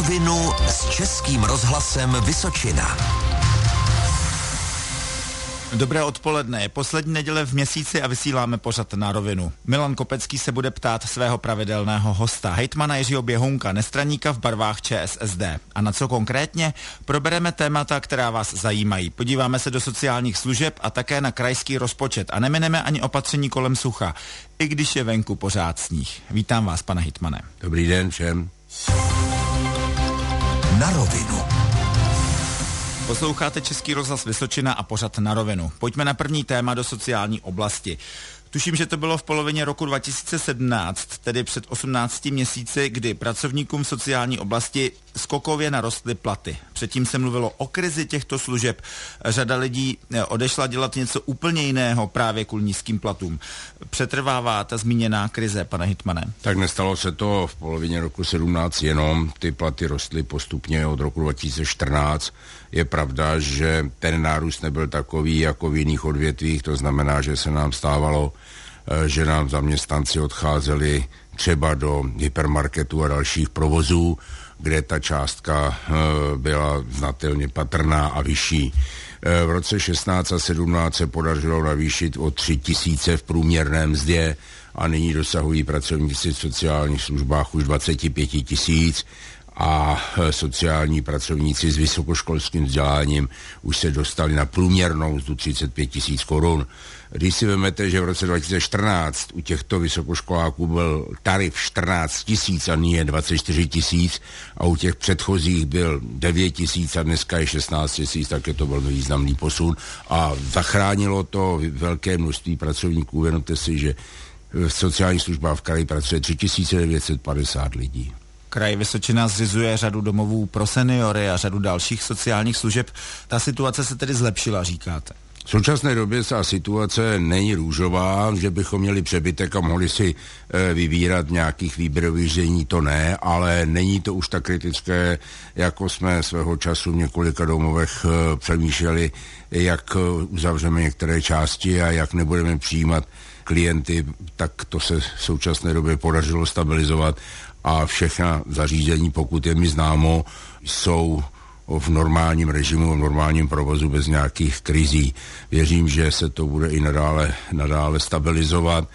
rovinu s Českým rozhlasem Vysočina. Dobré odpoledne. Je poslední neděle v měsíci a vysíláme pořad na rovinu. Milan Kopecký se bude ptát svého pravidelného hosta, hejtmana Jiřího Běhounka, nestraníka v barvách ČSSD. A na co konkrétně? Probereme témata, která vás zajímají. Podíváme se do sociálních služeb a také na krajský rozpočet a nemineme ani opatření kolem sucha, i když je venku pořád sníh. Vítám vás, pane hejtmane. Dobrý den všem. Na rovinu. Posloucháte Český rozhlas Vysočina a pořad na rovinu. Pojďme na první téma do sociální oblasti. Tuším, že to bylo v polovině roku 2017, tedy před 18 měsíci, kdy pracovníkům v sociální oblasti skokově narostly platy. Předtím se mluvilo o krizi těchto služeb. Řada lidí eh, odešla dělat něco úplně jiného právě kvůli nízkým platům. Přetrvává ta zmíněná krize, pane Hitmane? Tak nestalo se to v polovině roku 17 jenom. Ty platy rostly postupně od roku 2014. Je pravda, že ten nárůst nebyl takový jako v jiných odvětvích, to znamená, že se nám stávalo, že nám zaměstnanci odcházeli třeba do hypermarketu a dalších provozů, kde ta částka eh, byla znatelně patrná a vyšší. Eh, v roce 16 a 17 se podařilo navýšit o 3 tisíce v průměrné mzdě a nyní dosahují pracovníci v sociálních službách už 25 tisíc a e, sociální pracovníci s vysokoškolským vzděláním už se dostali na průměrnou mzdu 35 tisíc korun. Když si vezmete, že v roce 2014 u těchto vysokoškoláků byl tarif 14 tisíc a nyní je 24 tisíc a u těch předchozích byl 9 tisíc a dneska je 16 tisíc, tak je to velmi významný posun a zachránilo to velké množství pracovníků. Věnote si, že v sociální službách v kraji pracuje 3950 lidí. Kraj Vysočina zřizuje řadu domovů pro seniory a řadu dalších sociálních služeb. Ta situace se tedy zlepšila, říkáte? V současné době ta situace není růžová, že bychom měli přebytek a mohli si e, vybírat nějakých výběrových řízení, to ne, ale není to už tak kritické, jako jsme svého času v několika domovech e, přemýšleli, jak uzavřeme některé části a jak nebudeme přijímat klienty, tak to se v současné době podařilo stabilizovat a všechna zařízení, pokud je mi známo, jsou v normálním režimu, v normálním provozu bez nějakých krizí. Věřím, že se to bude i nadále, nadále stabilizovat.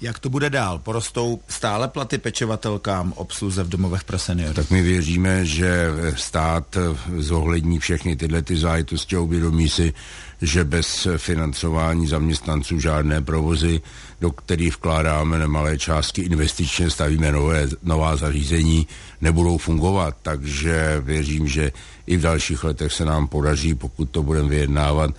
Jak to bude dál? Porostou stále platy pečovatelkám obsluze v domovech pro seniory? Tak my věříme, že stát zohlední všechny tyhle ty zájitosti a uvědomí si, že bez financování zaměstnanců žádné provozy, do kterých vkládáme nemalé částky investičně, stavíme nové, nová zařízení, nebudou fungovat. Takže věřím, že i v dalších letech se nám podaří, pokud to budeme vyjednávat,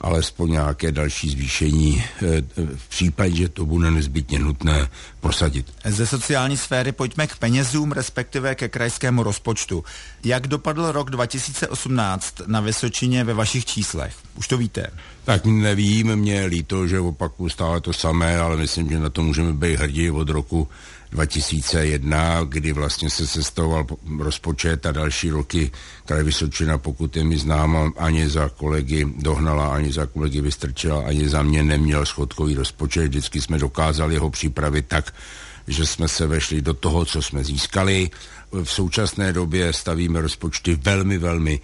alespoň nějaké další zvýšení eh, v případě, že to bude nezbytně nutné prosadit. Ze sociální sféry pojďme k penězům, respektive ke krajskému rozpočtu. Jak dopadl rok 2018 na Vysočině ve vašich číslech? Už to víte. Tak nevím, mě líto, že opakuju stále to samé, ale myslím, že na to můžeme být hrdí od roku 2001, kdy vlastně se sestavoval rozpočet a další roky kraj Vysočina, pokud je mi znám, ani za kolegy Dohnala, ani za kolegy Vystrčila, ani za mě neměl schodkový rozpočet. Vždycky jsme dokázali ho připravit tak, že jsme se vešli do toho, co jsme získali. V současné době stavíme rozpočty velmi, velmi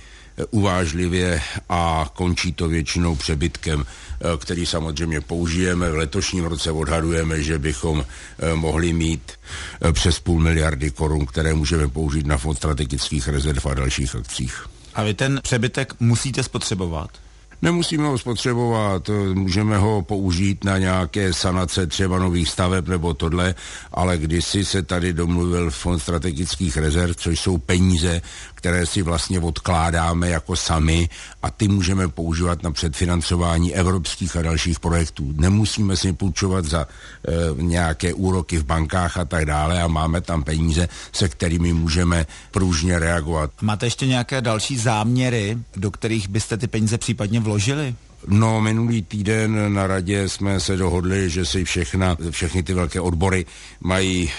uvážlivě a končí to většinou přebytkem, eh, který samozřejmě použijeme. V letošním roce odhadujeme, že bychom eh, mohli mít eh, přes půl miliardy korun, které můžeme použít na fond strategických rezerv a dalších akcích. A vy ten přebytek musíte spotřebovat? Nemusíme ho spotřebovat, můžeme ho použít na nějaké sanace třeba nových staveb nebo tohle, ale kdysi se tady domluvil Fond strategických rezerv, což jsou peníze, které si vlastně odkládáme jako sami a ty můžeme používat na předfinancování evropských a dalších projektů. Nemusíme si půjčovat za e, nějaké úroky v bankách a tak dále a máme tam peníze, se kterými můžeme pružně reagovat. Máte ještě nějaké další záměry, do kterých byste ty peníze případně vložili? No, minulý týden na radě jsme se dohodli, že si všechna, všechny ty velké odbory mají e,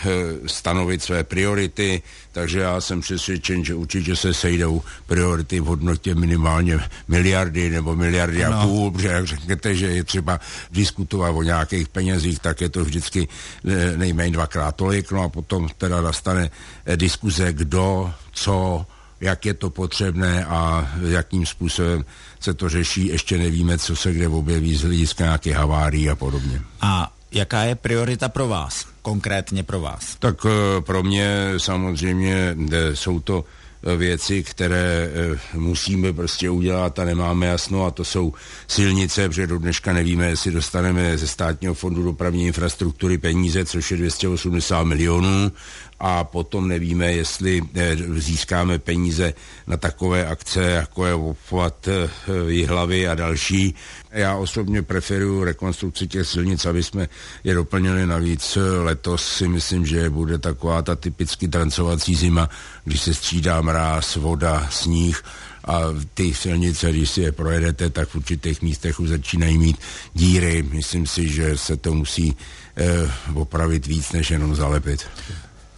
stanovit své priority, takže já jsem přesvědčen, že určitě se sejdou priority v hodnotě minimálně miliardy nebo miliardy ano. a půl, protože jak řeknete, že je třeba diskutovat o nějakých penězích, tak je to vždycky e, nejméně dvakrát tolik, no a potom teda nastane e, diskuze, kdo, co, jak je to potřebné a jakým způsobem se to řeší. Ještě nevíme, co se kde objeví z hlediska nějaké havárií a podobně. A jaká je priorita pro vás, konkrétně pro vás? Tak eh, pro mě samozřejmě eh, jsou to eh, věci, které musíme prostě udělat a nemáme jasno a to jsou silnice, protože do dneška nevíme, jestli dostaneme ze státního fondu dopravní infrastruktury peníze, což je 280 milionů a potom nevíme, jestli eh, získáme peníze na takové akce, jako je obchvat eh, Jihlavy a další. Já osobně preferuji rekonstrukci těch silnic, aby jsme je doplnili navíc. Letos si myslím, že bude taková ta typicky trancovací zima, když se střídá mráz, voda, sníh a ty silnice, když si je projedete, tak v určitých místech už začínají mít díry. Myslím si, že se to musí eh, opravit víc, než jenom zalepit.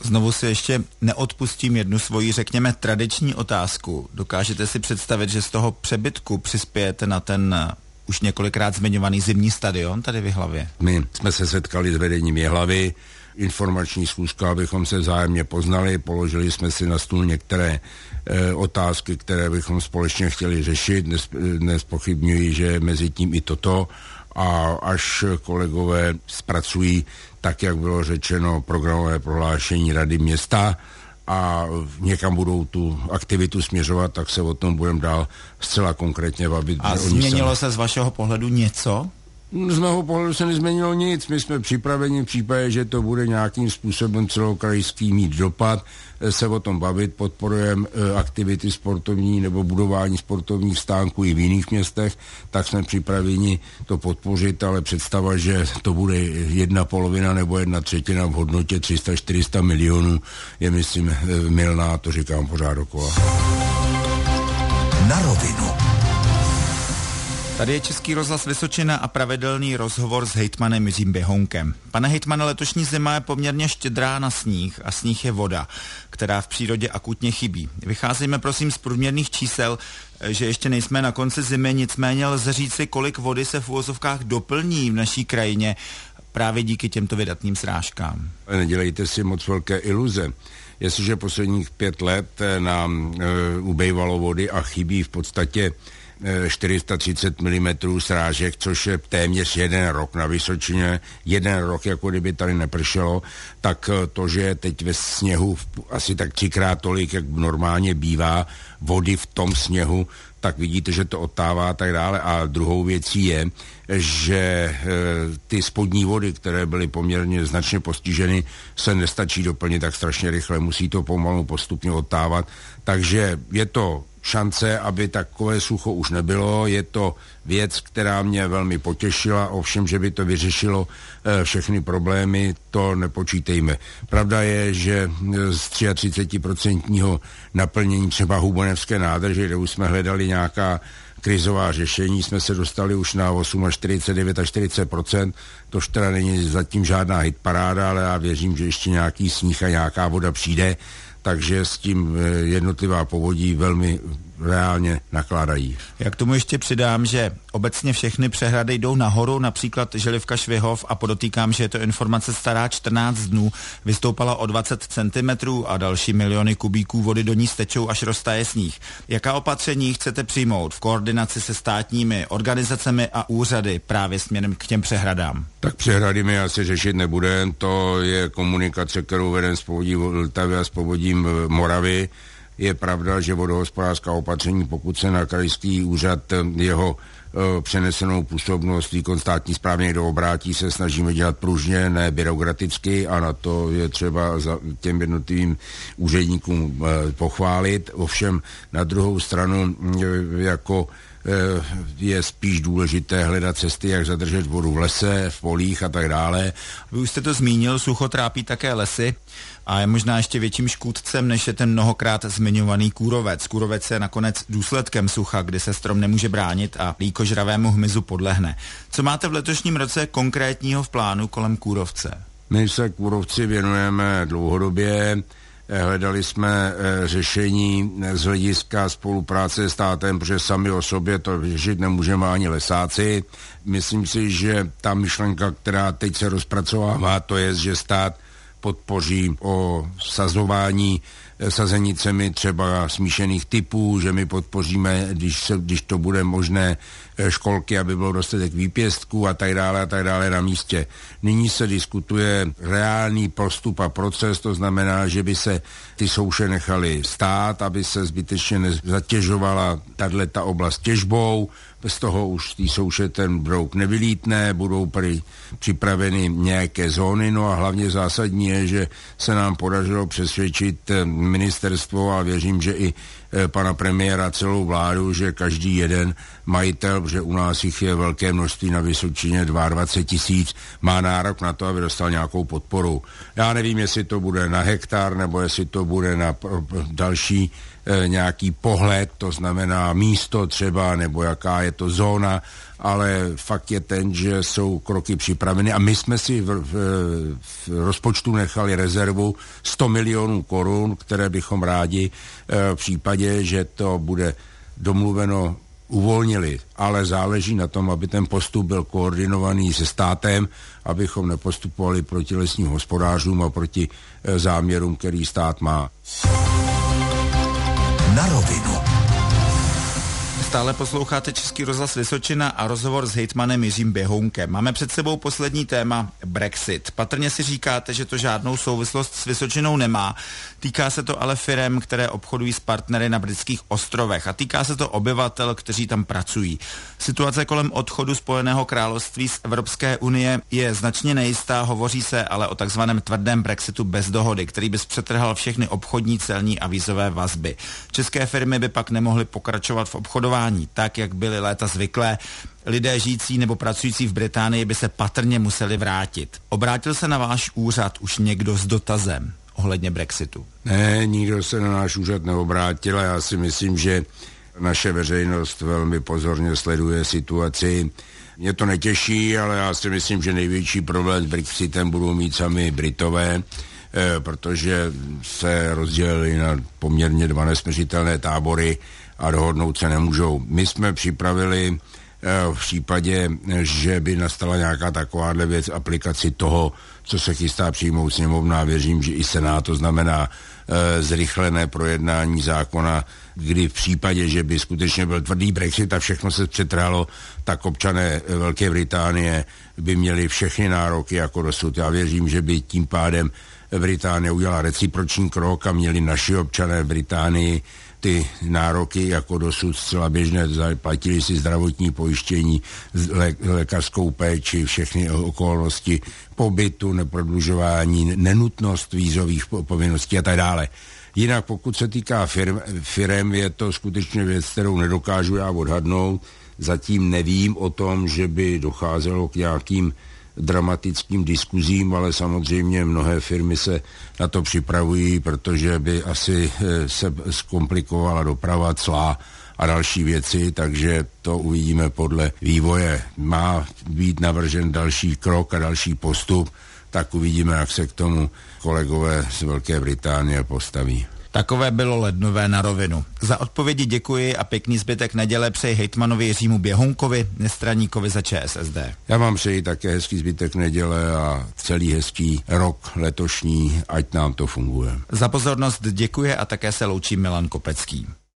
Znovu si ještě neodpustím jednu svoji, řekněme, tradiční otázku. Dokážete si představit, že z toho přebytku přispějete na ten uh, už několikrát zmiňovaný zimní stadion tady v Jihlavě? My jsme se setkali s vedením Jihlavy, informační schůzka, abychom se vzájemně poznali, položili jsme si na stůl některé e, otázky, které bychom společně chtěli řešit. Dnes, dnes pochybňuji, že mezi tím i toto a až kolegové zpracují tak, jak bylo řečeno, programové prohlášení Rady města a někam budou tu aktivitu směřovat, tak se o tom budeme dál zcela konkrétně bavit. A změnilo se z vašeho pohledu něco? Z mého pohledu se nezměnilo nic. My jsme připraveni v případě, že to bude nějakým způsobem celokrajský mít dopad, eh, se o tom bavit. Podporujeme e, aktivity sportovní nebo budování sportovních stánků i v jiných městech, tak jsme připraveni to podpořit, ale představa, že to bude jedna polovina nebo jedna třetina v hodnotě 300-400 milionů, je myslím e, milná, to říkám pořád dokola. Na rovinu. Tady je Český rozhlas Vysočina a pravidelný rozhovor s hejtmanem Jiřím Běhounkem. Pane hejtmane, letošní zima je poměrně štědrá na sníh a sníh je voda, která v přírodě akutně chybí. Vycházíme prosím z průměrných čísel, že ještě nejsme na konci zimy, nicméně lze říci, kolik vody se v úvozovkách doplní v naší krajině právě díky těmto vydatným srážkám. Nedělejte si moc velké iluze. Jestliže posledních pět let nám e, ubejvalo vody a chybí v podstatě 430 mm srážek, což je téměř jeden rok na Vysočině, jeden rok, jako kdyby tady nepršelo, tak eh, to, že teď ve sněhu asi tak třikrát tolik, jak normálně bývá, vody v tom sněhu, tak vidíte, že to otává a tak dále. A druhou věcí je, že e, ty spodní vody, které byly poměrně značně postiženy, se nestačí doplnit tak strašně rychle, musí to pomalu postupně otávat. Takže je to šance, aby takové sucho už nebylo. Je to věc, která mě velmi potěšila, ovšem, že by to vyřešilo e, všechny problémy, to nepočítejme. Pravda je, že z 33% naplnění třeba Hubonevské nádrže, kde už jsme hledali nějaká krizová řešení, jsme se dostali už na 8 až 49 až 40% to teda není zatím žádná hitparáda, ale já věřím, že ještě nějaký sníh a nějaká voda přijde takže s tím eh, jednotlivá povodí velmi reálně nakládají. Já k tomu ještě přidám, že obecně všechny přehrady jdou nahoru, například Želivka Švihov a podotýkám, že je to informace stará 14 dnů, vystoupala o 20 cm a další miliony kubíků vody do ní stečou, až roztaje sníh. Jaká opatření chcete přijmout v koordinaci se státními organizacemi a úřady právě směrem k těm přehradám? Tak přehrady mi asi řešit nebude, to je komunikace, kterou vedem s povodí Vltavy a s povodím Moravy je pravda, že vodohospodářská opatření, pokud se na krajský úřad eh, jeho e, přenesenou působnost výkon státní správně do obrátí se snažíme dělat pružně, ne byrokraticky a na to je třeba za těm jednotlivým úředníkům e, pochválit. Ovšem na druhou stranu jako je spíš důležité hledat cesty, jak zadržet vodu v lese, v polích a tak dále. Vy už jste to zmínil, sucho trápí také lesy a je možná ještě větším škůdcem, než je ten mnohokrát zmiňovaný kůrovec. Kůrovec je nakonec důsledkem sucha, kdy se strom nemůže bránit a líkožravému hmyzu podlehne. Co máte v letošním roce konkrétního v plánu kolem kůrovce? My se kůrovci věnujeme dlouhodobě. Eh, hledali jsme eh, řešení z hlediska spolupráce s státem, protože sami o sobě to řešit nemůžeme ani lesáci. Myslím si, že ta myšlenka, která teď se rozpracovává, to je, že stát podpoří o sazování eh, sazenicemi třeba smíšených typů, že my podpoříme, když, se, když to bude možné, eh, školky, aby bylo dostatek výpěstků a tak dále a tak dále na místě. Nyní se diskutuje reálný postup a proces, to znamená, že by se ty souše nechaly stát, aby se zbytečně nezatěžovala tato oblast těžbou, z toho už tý souše ten brouk nevylítne, budou prý připraveny nějaké zóny, no a hlavně zásadní je, že se nám podařilo přesvědčit eh, ministerstvo a věřím, že i eh, pana premiéra celou vládu, že každý jeden majitel, protože u nás jich je velké množství na Vysočině 22 tisíc, má nárok na to, aby dostal nějakou podporu. Já nevím, jestli to bude na hektar, nebo jestli to bude na další nějaký pohled, to znamená místo třeba, nebo jaká je to zóna, ale fakt je ten, že jsou kroky připraveny a my jsme si v, v, v rozpočtu nechali rezervu 100 milionů korun, které bychom rádi e, v případě, že to bude domluveno uvolnili, ale záleží na tom, aby ten postup byl koordinovaný se státem, abychom nepostupovali proti lesním hospodářům a proti e, záměrům, který stát má. Na rovinu. Stále posloucháte Český rozhlas Vysočina a rozhovor s hejtmanem Jiřím Běhounkem. Máme před sebou poslední téma Brexit. Patrně si říkáte, že to žádnou souvislost s Vysočinou nemá. Týká se to ale firem, které obchodují s partnery na britských ostrovech a týká se to obyvatel, kteří tam pracují. Situace kolem odchodu Spojeného království z Evropské unie je značně nejistá, hovoří se ale o takzvaném tvrdém Brexitu bez dohody, který by zpřetrhal všechny obchodní, celní a vízové vazby. České firmy by pak nemohly pokračovat v obchodování chování, tak jak byly léta zvyklé, lidé žijící nebo pracující v Británii by se patrně museli vrátit. Obrátil se na váš úřad už někdo s dotazem ohledně Brexitu? Ne, nikdo se na náš úřad neobrátil a já si myslím, že naše veřejnost velmi pozorně sleduje situaci. Mě to netěší, ale já si myslím, že největší problém s Brexitem budou mít sami Britové, eh, protože se rozdělili na poměrně dva nesměřitelné tábory a dohodnout se nemůžou. My jsme připravili eh, v případě, že by nastala nějaká takováhle věc, aplikaci toho, co se chystá přijmout sněmovna, věřím, že i Senát, to znamená e, zrychlené projednání zákona, kdy v případě, že by skutečně byl tvrdý Brexit a všechno se přetrhalo, tak občané Velké Británie by měli všechny nároky jako dosud. Já věřím, že by tím pádem Británie udělala reciproční krok a měli naši občané v Británii ty nároky jako dosud zcela běžné, platili si zdravotní pojištění, lé, lékařskou péči, všechny okolnosti pobytu, neprodlužování, nenutnost vízových povinností a tak dále. Jinak pokud se týká firm, firm, je to skutečně věc, kterou nedokážu já odhadnout. Zatím nevím o tom, že by docházelo k nějakým dramatickým diskuzím, ale samozřejmě mnohé firmy se na to připravují, protože by asi eh, se zkomplikovala doprava clá a další věci, takže to uvidíme podle vývoje. Má být navržen další krok a další postup, tak uvidíme, jak se k tomu kolegové z Velké Británie postaví. Takové bylo lednové na rovinu. Za odpovědi děkuji a pěkný zbytek neděle přeji hejtmanovi Jiřímu Běhunkovi, nestraníkovi za ČSSD. Já vám přeji také hezký zbytek neděle a celý hezký rok letošní, ať nám to funguje. Za pozornost děkuji a také se loučí Milan Kopecký.